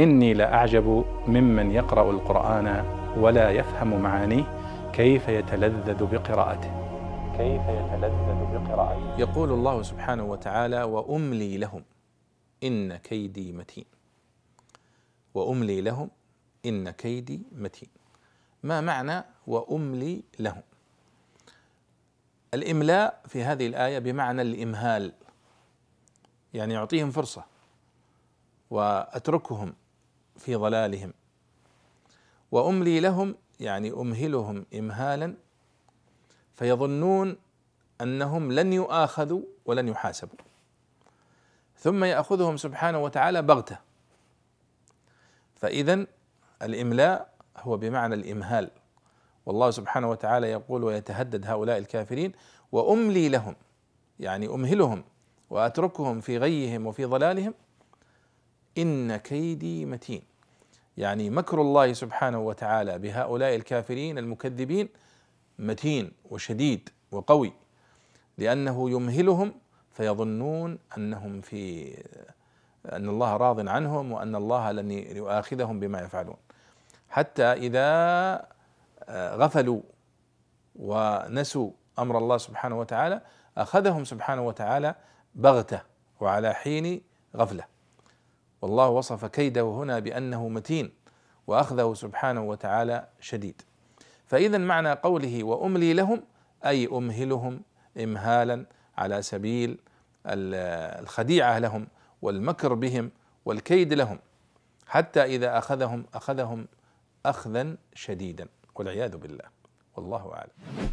إني لأعجب ممن يقرأ القرآن ولا يفهم معانيه كيف يتلذذ بقراءته. كيف يتلذذ بقراءته. يقول الله سبحانه وتعالى وأملي لهم إن كيدي متين. وأملي لهم إن كيدي متين. ما معنى وأملي لهم الإملاء في هذه الآية بمعنى الإمهال يعني يعطيهم فرصة وأتركهم في ضلالهم. وأملي لهم يعني أمهلهم امهالا فيظنون أنهم لن يؤاخذوا ولن يحاسبوا. ثم يأخذهم سبحانه وتعالى بغتة. فاذا الإملاء هو بمعنى الإمهال. والله سبحانه وتعالى يقول ويتهدد هؤلاء الكافرين وأملي لهم يعني أمهلهم وأتركهم في غيهم وفي ضلالهم إن كيدي متين. يعني مكر الله سبحانه وتعالى بهؤلاء الكافرين المكذبين متين وشديد وقوي لأنه يمهلهم فيظنون أنهم في أن الله راض عنهم وأن الله لن يؤاخذهم بما يفعلون. حتى إذا غفلوا ونسوا أمر الله سبحانه وتعالى أخذهم سبحانه وتعالى بغتة وعلى حين غفلة. والله وصف كيده هنا بأنه متين وأخذه سبحانه وتعالى شديد. فاذا معنى قوله وأملي لهم أي أمهلهم امهالا على سبيل الخديعة لهم والمكر بهم والكيد لهم حتى إذا أخذهم أخذهم اخذا شديدا والعياذ بالله. والله أعلم.